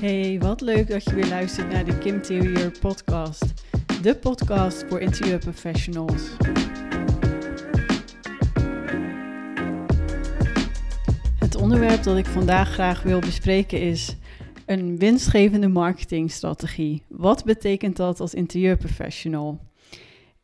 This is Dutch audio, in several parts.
Hey, wat leuk dat je weer luistert naar de Kim Interieur podcast. De podcast voor interieurprofessionals. Het onderwerp dat ik vandaag graag wil bespreken is een winstgevende marketingstrategie. Wat betekent dat als interieurprofessional?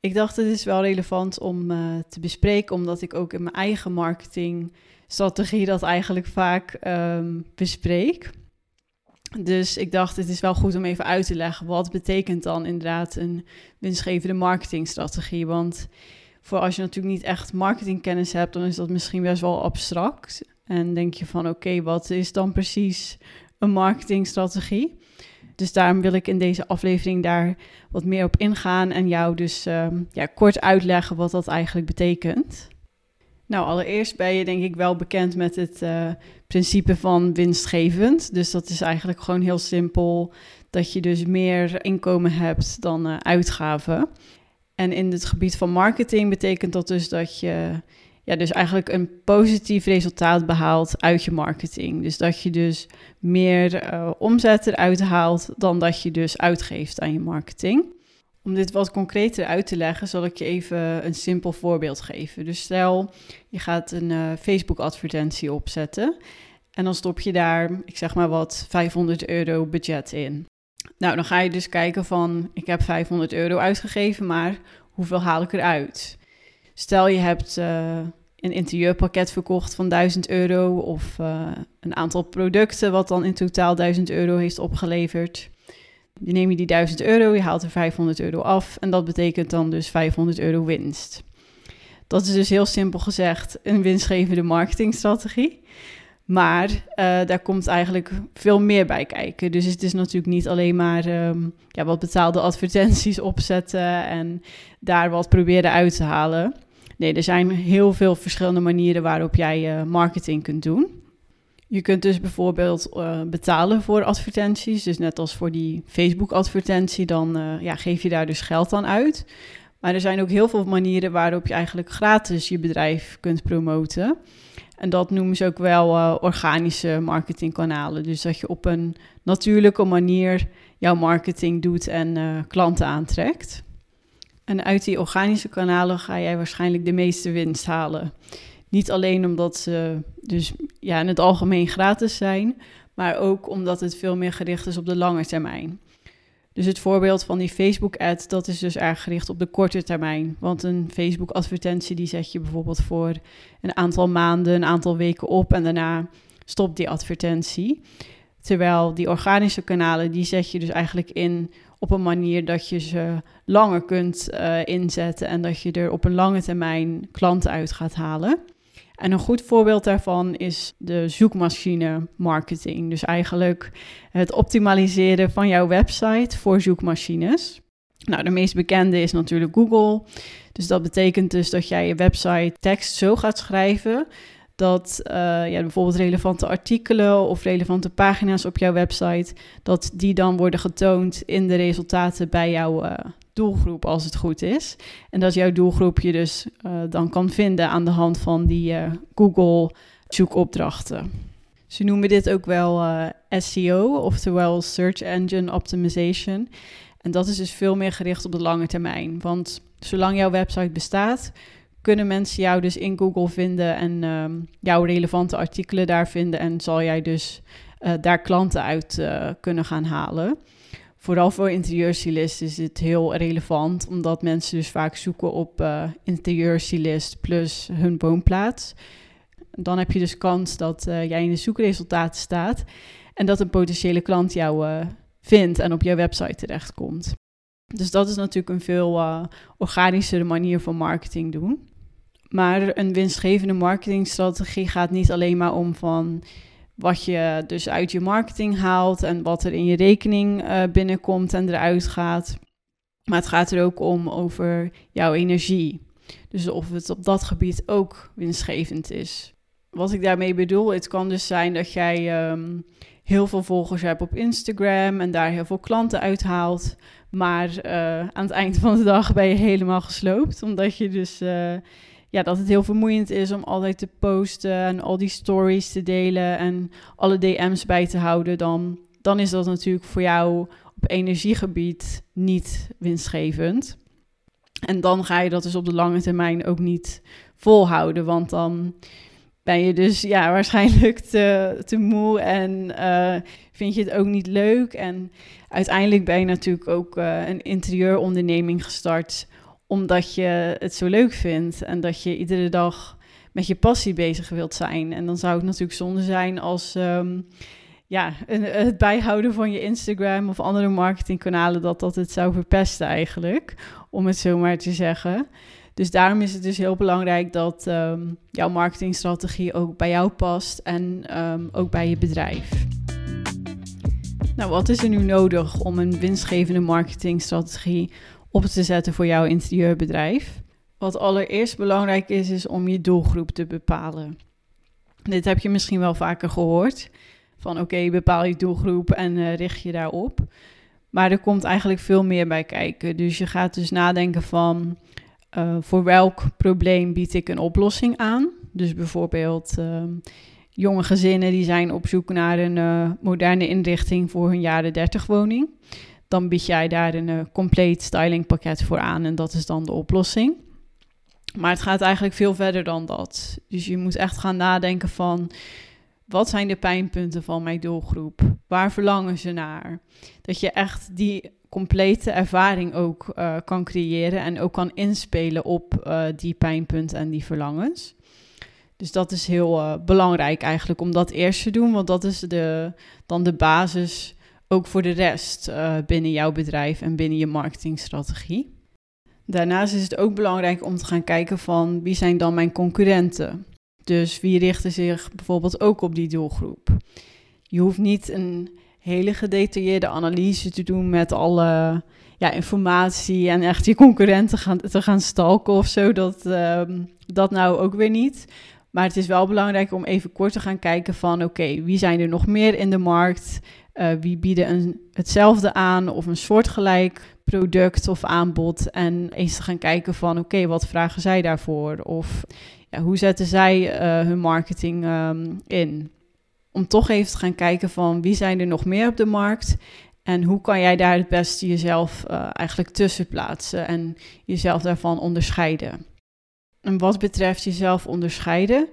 Ik dacht het is wel relevant om uh, te bespreken, omdat ik ook in mijn eigen marketingstrategie dat eigenlijk vaak um, bespreek. Dus ik dacht, het is wel goed om even uit te leggen wat betekent dan inderdaad een winstgevende marketingstrategie. Want voor als je natuurlijk niet echt marketingkennis hebt, dan is dat misschien best wel abstract. En denk je van oké, wat is dan precies een marketingstrategie? Dus daarom wil ik in deze aflevering daar wat meer op ingaan en jou dus uh, ja, kort uitleggen wat dat eigenlijk betekent. Nou, allereerst ben je denk ik wel bekend met het uh, principe van winstgevend. Dus dat is eigenlijk gewoon heel simpel dat je dus meer inkomen hebt dan uh, uitgaven. En in het gebied van marketing betekent dat dus dat je ja, dus eigenlijk een positief resultaat behaalt uit je marketing. Dus dat je dus meer uh, omzet eruit haalt dan dat je dus uitgeeft aan je marketing. Om dit wat concreter uit te leggen, zal ik je even een simpel voorbeeld geven. Dus stel, je gaat een uh, Facebook-advertentie opzetten en dan stop je daar, ik zeg maar wat, 500 euro budget in. Nou, dan ga je dus kijken van, ik heb 500 euro uitgegeven, maar hoeveel haal ik eruit? Stel je hebt uh, een interieurpakket verkocht van 1000 euro of uh, een aantal producten wat dan in totaal 1000 euro heeft opgeleverd. Je neem je die 1000 euro, je haalt er 500 euro af en dat betekent dan dus 500 euro winst. Dat is dus heel simpel gezegd een winstgevende marketingstrategie. Maar uh, daar komt eigenlijk veel meer bij kijken. Dus het is natuurlijk niet alleen maar um, ja, wat betaalde advertenties opzetten en daar wat proberen uit te halen. Nee, er zijn heel veel verschillende manieren waarop jij uh, marketing kunt doen. Je kunt dus bijvoorbeeld uh, betalen voor advertenties. Dus net als voor die Facebook-advertentie, dan uh, ja, geef je daar dus geld aan uit. Maar er zijn ook heel veel manieren waarop je eigenlijk gratis je bedrijf kunt promoten. En dat noemen ze ook wel uh, organische marketingkanalen. Dus dat je op een natuurlijke manier jouw marketing doet en klanten aantrekt. En uit die organische kanalen ga jij waarschijnlijk de meeste winst halen. Niet alleen omdat ze dus ja, in het algemeen gratis zijn, maar ook omdat het veel meer gericht is op de lange termijn. Dus het voorbeeld van die Facebook-ad, dat is dus erg gericht op de korte termijn. Want een Facebook-advertentie, die zet je bijvoorbeeld voor een aantal maanden, een aantal weken op en daarna stopt die advertentie. Terwijl die organische kanalen, die zet je dus eigenlijk in op een manier dat je ze langer kunt uh, inzetten en dat je er op een lange termijn klanten uit gaat halen. En een goed voorbeeld daarvan is de zoekmachine marketing. Dus eigenlijk het optimaliseren van jouw website voor zoekmachines. Nou, de meest bekende is natuurlijk Google. Dus dat betekent dus dat jij je website tekst zo gaat schrijven dat uh, ja, bijvoorbeeld relevante artikelen of relevante pagina's op jouw website, dat die dan worden getoond in de resultaten bij jouw uh, doelgroep als het goed is. En dat jouw doelgroep je dus uh, dan kan vinden aan de hand van die Google zoekopdrachten. Ze noemen dit ook wel SEO, oftewel Search Engine Optimization. En dat is dus veel meer gericht op de lange termijn. Want zolang jouw website bestaat, kunnen mensen jou dus in Google vinden en um, jouw relevante artikelen daar vinden. En zal jij dus daar klanten uit kunnen gaan halen. Vooral voor interieurstylisten is het heel relevant, omdat mensen dus vaak zoeken op uh, interieurstylist plus hun woonplaats. Dan heb je dus kans dat jij in de zoekresultaten staat en dat een potentiële klant jou vindt en op jouw website terechtkomt. Dus dat is natuurlijk een veel organischere manier van marketing doen. Maar een winstgevende marketingstrategie gaat niet alleen maar om van wat je dus uit je marketing haalt en wat er in je rekening uh, binnenkomt en eruit gaat. Maar het gaat er ook om over jouw energie. Dus of het op dat gebied ook winstgevend is. Wat ik daarmee bedoel, het kan dus zijn dat jij um, heel veel volgers hebt op Instagram en daar heel veel klanten uithaalt. Maar uh, aan het eind van de dag ben je helemaal gesloopt, omdat je dus uh, ja, dat het heel vermoeiend is om altijd te posten en al die stories te delen en alle DM's bij te houden, dan dan is dat natuurlijk voor jou op energiegebied niet winstgevend. En dan ga je dat dus op de lange termijn ook niet volhouden, want dan ben je dus ja, waarschijnlijk te, te moe en uh, vind je het ook niet leuk. En uiteindelijk ben je natuurlijk ook uh, een interieuronderneming gestart omdat je het zo leuk vindt en dat je iedere dag met je passie bezig wilt zijn. En dan zou het natuurlijk zonde zijn als um, ja, het bijhouden van je Instagram of andere marketingkanalen, dat dat het zou verpesten eigenlijk, om het zo maar te zeggen. Dus daarom is het dus heel belangrijk dat um, jouw marketingstrategie ook bij jou past en um, ook bij je bedrijf. Nou, wat is er nu nodig om een winstgevende marketingstrategie op te zetten voor jouw interieurbedrijf? Wat allereerst belangrijk is, is om je doelgroep te bepalen. Dit heb je misschien wel vaker gehoord. Van oké, bepaal je doelgroep en uh, richt je daarop. Maar er komt eigenlijk veel meer bij kijken. Dus je gaat dus nadenken van uh, voor welk probleem bied ik een oplossing aan. Dus bijvoorbeeld uh, jonge gezinnen die zijn op zoek naar een uh, moderne inrichting voor hun jaren 30 woning. Dan bied jij daar een compleet stylingpakket voor aan en dat is dan de oplossing. Maar het gaat eigenlijk veel verder dan dat. Dus je moet echt gaan nadenken van wat zijn de pijnpunten van mijn doelgroep? Waar verlangen ze naar? Dat je echt die complete ervaring ook uh, kan creëren en ook kan inspelen op uh, die pijnpunten en die verlangens. Dus dat is heel belangrijk eigenlijk om dat eerst te doen, want dat is de, dan de basis ook voor de rest binnen jouw bedrijf en binnen je marketingstrategie. Daarnaast is het ook belangrijk om te gaan kijken van wie zijn dan mijn concurrenten. Dus wie richten zich bijvoorbeeld ook op die doelgroep. Je hoeft niet een hele gedetailleerde analyse te doen met alle ja, informatie en echt je concurrenten gaan, te gaan stalken of zo. Dat, uh, dat nou ook weer niet. Maar het is wel belangrijk om even kort te gaan kijken van oké, wie zijn er nog meer in de markt? Uh, wie bieden een, hetzelfde aan of een soortgelijk product of aanbod? En eens te gaan kijken van oké, wat vragen zij daarvoor? Of ja, hoe zetten zij uh, hun marketing um, in? om toch even te gaan kijken van wie zijn er nog meer op de markt en hoe kan jij daar het beste jezelf uh, eigenlijk tussen plaatsen en jezelf daarvan onderscheiden. En wat betreft jezelf onderscheiden,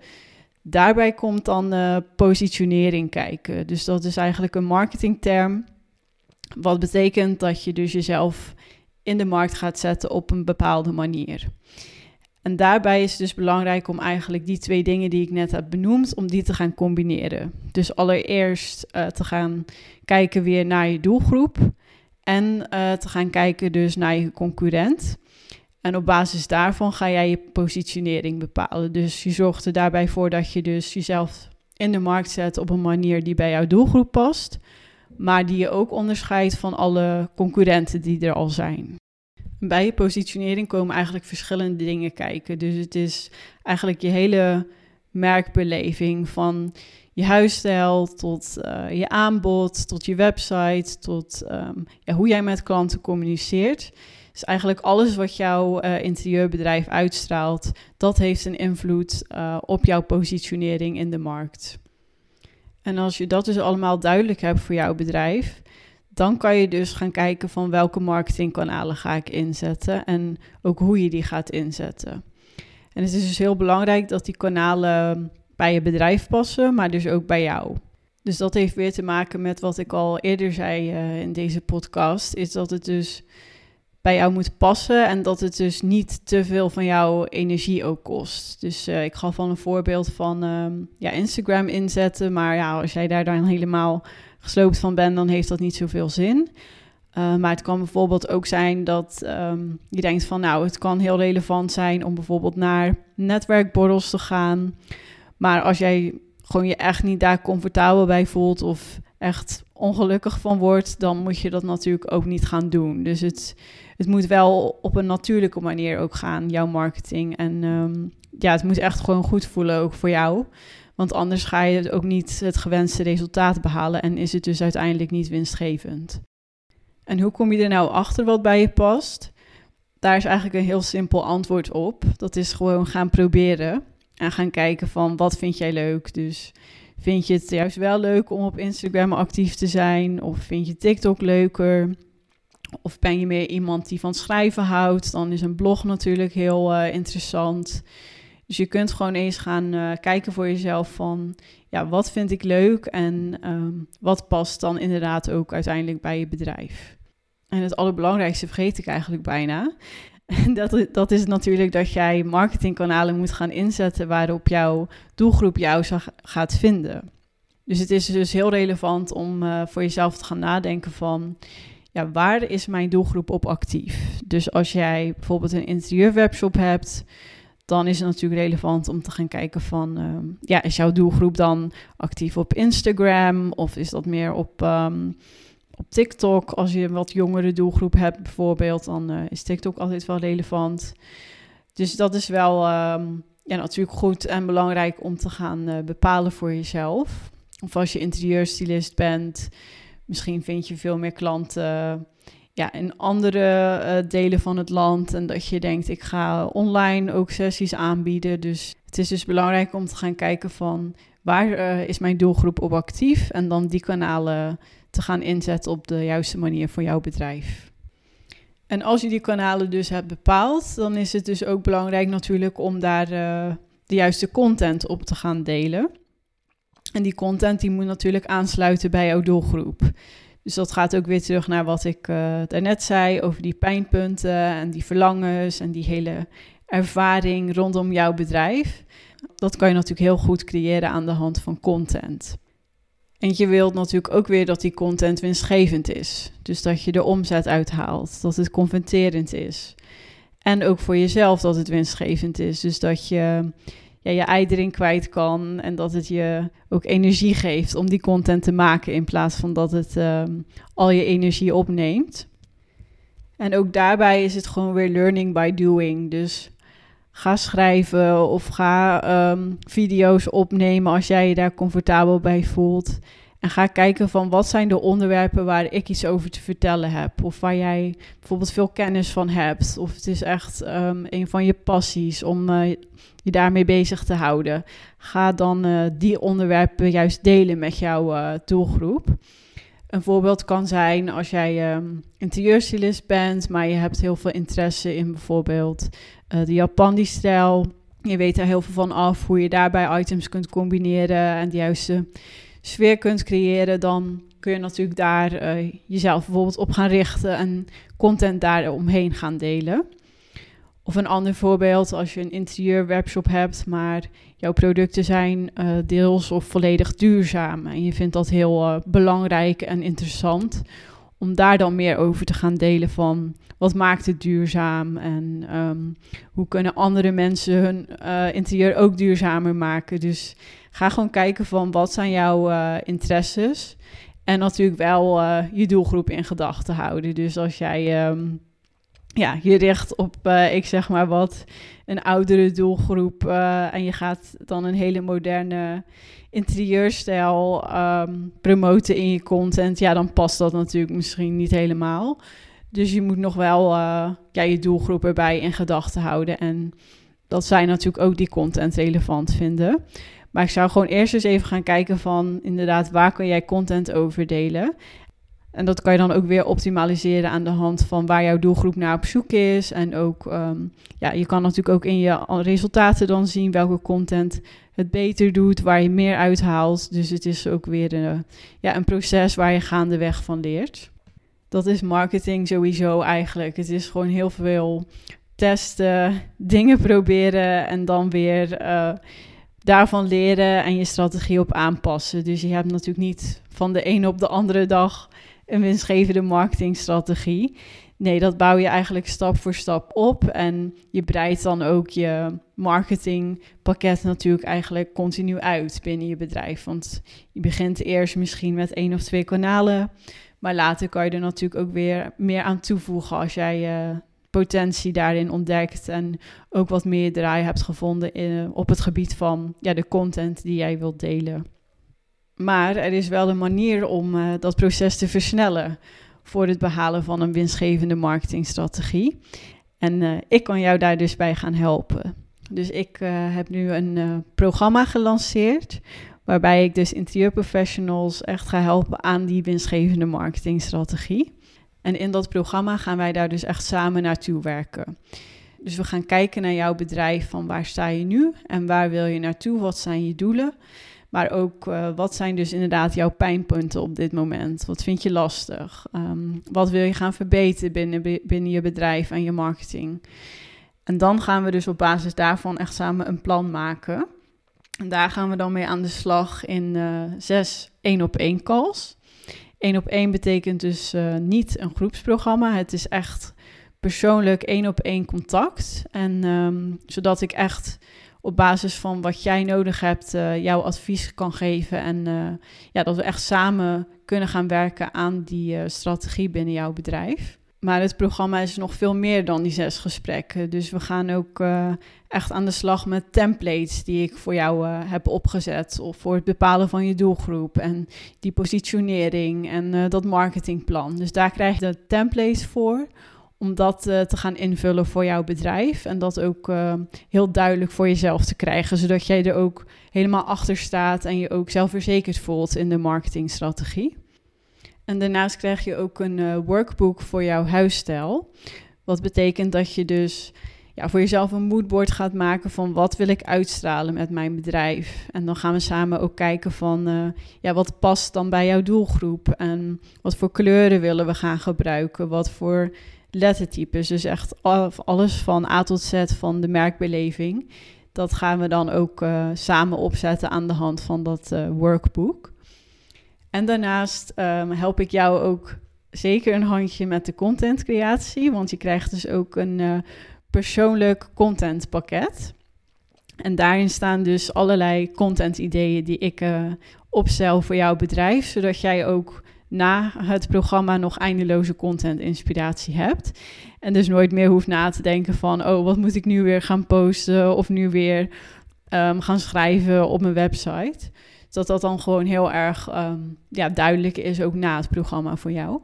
daarbij komt dan uh, positionering kijken. Dus dat is eigenlijk een marketingterm. Wat betekent dat je dus jezelf in de markt gaat zetten op een bepaalde manier. En daarbij is het dus belangrijk om eigenlijk die twee dingen die ik net heb benoemd, om die te gaan combineren. Dus allereerst uh, te gaan kijken weer naar je doelgroep en uh, te gaan kijken dus naar je concurrent. En op basis daarvan ga jij je positionering bepalen. Dus je zorgt er daarbij voor dat je dus jezelf in de markt zet op een manier die bij jouw doelgroep past, maar die je ook onderscheidt van alle concurrenten die er al zijn bij je positionering komen eigenlijk verschillende dingen kijken. Dus het is eigenlijk je hele merkbeleving van je huisstijl tot uh, je aanbod, tot je website, tot um, ja, hoe jij met klanten communiceert. Dus eigenlijk alles wat jouw uh, interieurbedrijf uitstraalt, dat heeft een invloed uh, op jouw positionering in de markt. En als je dat dus allemaal duidelijk hebt voor jouw bedrijf, dan kan je dus gaan kijken van welke marketingkanalen ga ik inzetten en ook hoe je die gaat inzetten. En het is dus heel belangrijk dat die kanalen bij je bedrijf passen, maar dus ook bij jou. Dus dat heeft weer te maken met wat ik al eerder zei uh, in deze podcast, is dat het dus bij jou moet passen en dat het dus niet te veel van jouw energie ook kost. Dus uh, ik gaf al een voorbeeld van uh, ja, Instagram inzetten, maar ja, als jij daar dan helemaal gesloopt van ben, dan heeft dat niet zoveel zin. Uh, maar het kan bijvoorbeeld ook zijn dat um, je denkt van nou, het kan heel relevant zijn om bijvoorbeeld naar netwerkborrels te gaan. Maar als jij gewoon je echt niet daar comfortabel bij voelt of echt ongelukkig van wordt, dan moet je dat natuurlijk ook niet gaan doen. Dus het, het moet wel op een natuurlijke manier ook gaan, jouw marketing. En um, ja, het moet echt gewoon goed voelen ook voor jou. Want anders ga je ook niet het gewenste resultaat behalen en is het dus uiteindelijk niet winstgevend. En hoe kom je er nou achter wat bij je past? Daar is eigenlijk een heel simpel antwoord op. Dat is gewoon gaan proberen en gaan kijken van wat vind jij leuk. Dus Vind je het juist wel leuk om op Instagram actief te zijn? Of vind je TikTok leuker? Of ben je meer iemand die van schrijven houdt? Dan is een blog natuurlijk heel uh, interessant. Dus je kunt gewoon eens gaan uh, kijken voor jezelf van, ja, wat vind ik leuk en um, wat past dan inderdaad ook uiteindelijk bij je bedrijf. En het allerbelangrijkste vergeet ik eigenlijk bijna. Dat, dat is natuurlijk dat jij marketingkanalen moet gaan inzetten waarop jouw doelgroep jou gaat vinden. Dus het is dus heel relevant om uh, voor jezelf te gaan nadenken van, ja, waar is mijn doelgroep op actief? Dus als jij bijvoorbeeld een interieurwebshop hebt, dan is het natuurlijk relevant om te gaan kijken van, uh, ja, is jouw doelgroep dan actief op Instagram of is dat meer op, um, op TikTok? Als je een wat jongere doelgroep hebt bijvoorbeeld, dan uh, is TikTok altijd wel relevant. Dus dat is wel um, ja, natuurlijk goed en belangrijk om te gaan uh, bepalen voor jezelf. Of als je interieurstylist bent, misschien vind je veel meer klanten ja, in andere uh, delen van het land. En dat je denkt, ik ga online ook sessies aanbieden. Dus het is dus belangrijk om te gaan kijken van waar uh, is mijn doelgroep op actief. En dan die kanalen te gaan inzetten op de juiste manier voor jouw bedrijf. En als je die kanalen dus hebt bepaald, dan is het dus ook belangrijk natuurlijk om daar uh, de juiste content op te gaan delen. En die content die moet natuurlijk aansluiten bij jouw doelgroep. Dus dat gaat ook weer terug naar wat ik uh, daarnet zei over die pijnpunten en die verlangens en die hele ervaring rondom jouw bedrijf. Dat kan je natuurlijk heel goed creëren aan de hand van content. En je wilt natuurlijk ook weer dat die content winstgevend is. Dus dat je de omzet uithaalt, dat het converterend is. En ook voor jezelf dat het winstgevend is. Dus dat je ja, je ei erin kwijt kan. En dat het je ook energie geeft om die content te maken. In plaats van dat het um, al je energie opneemt. En ook daarbij is het gewoon weer learning by doing. Dus ga schrijven of ga um, video's opnemen als jij je daar comfortabel bij voelt. En ga kijken van wat zijn de onderwerpen waar ik iets over te vertellen heb. Of waar jij bijvoorbeeld veel kennis van hebt. Of het is echt um, een van je passies om uh, je daarmee bezig te houden. Ga dan uh, die onderwerpen juist delen met jouw uh, doelgroep. Een voorbeeld kan zijn als jij um, interieurstylist bent, maar je hebt heel veel interesse in bijvoorbeeld de Japandi-stijl. Je weet er heel veel van af hoe je daarbij items kunt combineren en de juiste sfeer kunt creëren, dan kun je natuurlijk daar uh, jezelf bijvoorbeeld op gaan richten en content daar omheen gaan delen. Of een ander voorbeeld, als je een interieurwebshop hebt, maar jouw producten zijn uh, deels of volledig duurzaam. En je vindt dat heel uh, belangrijk en interessant om daar dan meer over te gaan delen van wat maakt het duurzaam en um, hoe kunnen andere mensen hun uh, interieur ook duurzamer maken. Dus ga gewoon kijken van wat zijn jouw interesses en natuurlijk wel je doelgroep in gedachten houden. Dus als jij um, ja, je richt op, ik zeg maar wat, een oudere doelgroep en je gaat dan een hele moderne interieurstijl um, promoten in je content, ja, dan past dat natuurlijk misschien niet helemaal. Dus je moet nog wel uh, ja, je doelgroep erbij in gedachten houden. En dat zij natuurlijk ook die content relevant vinden. Maar ik zou gewoon eerst eens even gaan kijken van inderdaad, waar kan jij content over delen? En dat kan je dan ook weer optimaliseren aan de hand van waar jouw doelgroep naar op zoek is. En ook, um, ja, je kan natuurlijk ook in je resultaten dan zien welke content het beter doet, waar je meer uithaalt. Dus het is ook weer een, ja, een proces waar je gaandeweg van leert. Dat is marketing sowieso eigenlijk. Het is gewoon heel veel testen, dingen proberen en dan weer uh, daarvan leren en je strategie op aanpassen. Dus je hebt natuurlijk niet van de ene op de andere dag een winstgevende marketingstrategie. Nee, dat bouw je eigenlijk stap voor stap op. En je breidt dan ook je marketingpakket natuurlijk eigenlijk continu uit binnen je bedrijf. Want je begint eerst misschien met één of twee kanalen. Maar later kan je er natuurlijk ook weer meer aan toevoegen als jij je uh, potentie daarin ontdekt. En ook wat meer draai hebt gevonden in, op het gebied van ja, de content die jij wilt delen. Maar er is wel een manier om uh, dat proces te versnellen voor het behalen van een winstgevende marketingstrategie. En uh, ik kan jou daar dus bij gaan helpen. Dus ik uh, heb nu een programma gelanceerd Waarbij ik dus interieurprofessionals echt ga helpen aan die winstgevende marketingstrategie. En in dat programma gaan wij daar dus echt samen naartoe werken. Dus we gaan kijken naar jouw bedrijf van waar sta je nu en waar wil je naartoe, wat zijn je doelen. Maar ook uh, wat zijn dus inderdaad jouw pijnpunten op dit moment? Wat vind je lastig? Um, wat wil je gaan verbeteren binnen, binnen je bedrijf en je marketing? En dan gaan we dus op basis daarvan echt samen een plan maken. En daar gaan we dan mee aan de slag in uh, zes één op één calls. Eén op één betekent dus uh, niet een groepsprogramma. Het is echt persoonlijk één op één contact. En um, zodat ik echt op basis van wat jij nodig hebt, uh, jouw advies kan geven. En uh, ja, dat we echt samen kunnen gaan werken aan die uh, strategie binnen jouw bedrijf. Maar het programma is nog veel meer dan die zes gesprekken. Dus we gaan ook echt aan de slag met templates die ik voor jou heb opgezet. Of voor het bepalen van je doelgroep. En die positionering en dat marketingplan. Dus daar krijg je de templates voor om dat uh, te gaan invullen voor jouw bedrijf. En dat ook uh, heel duidelijk voor jezelf te krijgen, zodat jij er ook helemaal achter staat en je ook zelfverzekerd voelt in de marketingstrategie. En daarnaast krijg je ook een uh, workbook voor jouw huisstijl. Wat betekent dat je dus ja, voor jezelf een moodboard gaat maken van wat wil ik uitstralen met mijn bedrijf. En dan gaan we samen ook kijken van ja, wat past dan bij jouw doelgroep en wat voor kleuren willen we gaan gebruiken, wat voor lettertypes. Dus echt alles van A tot Z van de merkbeleving. Dat gaan we dan ook uh, samen opzetten aan de hand van dat uh, workbook. En daarnaast um, help ik jou ook zeker een handje met de contentcreatie, want je krijgt dus ook een uh, persoonlijk contentpakket. En daarin staan dus allerlei content-ideeën die ik opstel voor jouw bedrijf, zodat jij ook na het programma nog eindeloze content inspiratie hebt. En dus nooit meer hoeft na te denken van, oh, wat moet ik nu weer gaan posten of nu weer um, gaan schrijven op mijn website. Dat dat dan gewoon heel erg um, ja, duidelijk is, ook na het programma voor jou.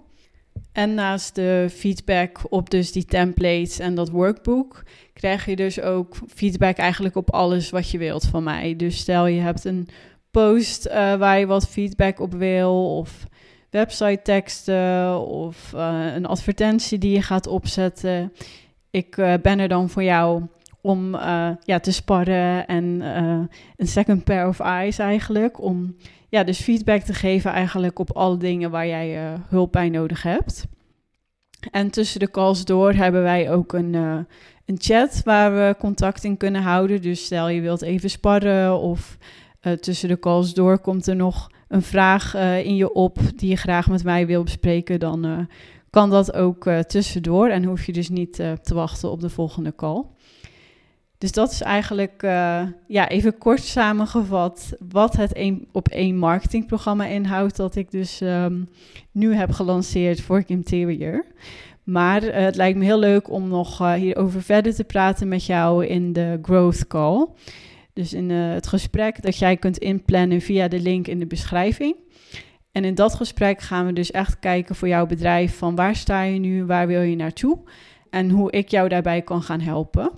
En naast de feedback op dus die templates en dat workbook, krijg je dus ook feedback eigenlijk op alles wat je wilt van mij. Dus stel je hebt een post uh, waar je wat feedback op wil, of website teksten of uh, een advertentie die je gaat opzetten. Ik uh, ben er dan voor jou om uh, ja, te sparren en een second pair of eyes eigenlijk. Om ja, dus feedback te geven eigenlijk op alle dingen waar jij hulp bij nodig hebt. En tussen de calls door hebben wij ook een, een chat waar we contact in kunnen houden. Dus stel je wilt even sparren of tussen de calls door komt er nog een vraag uh, in je op die je graag met mij wil bespreken, dan uh, kan dat ook uh, tussendoor en hoef je dus niet te wachten op de volgende call. Dus dat is eigenlijk ja, even kort samengevat wat het een op één marketingprogramma inhoudt, dat ik dus um, nu heb gelanceerd voor Interior. Maar het lijkt me heel leuk om nog hierover verder te praten met jou in de Growth Call. Dus in uh, het gesprek dat jij kunt inplannen via de link in de beschrijving. En in dat gesprek gaan we dus echt kijken voor jouw bedrijf van waar sta je nu, waar wil je naartoe en hoe ik jou daarbij kan gaan helpen.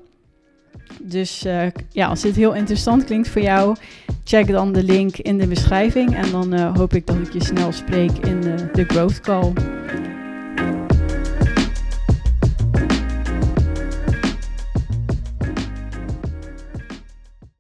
Dus uh, ja, als dit heel interessant klinkt voor jou, check dan de link in de beschrijving en dan uh, hoop ik dat ik je snel spreek in de Growth Call.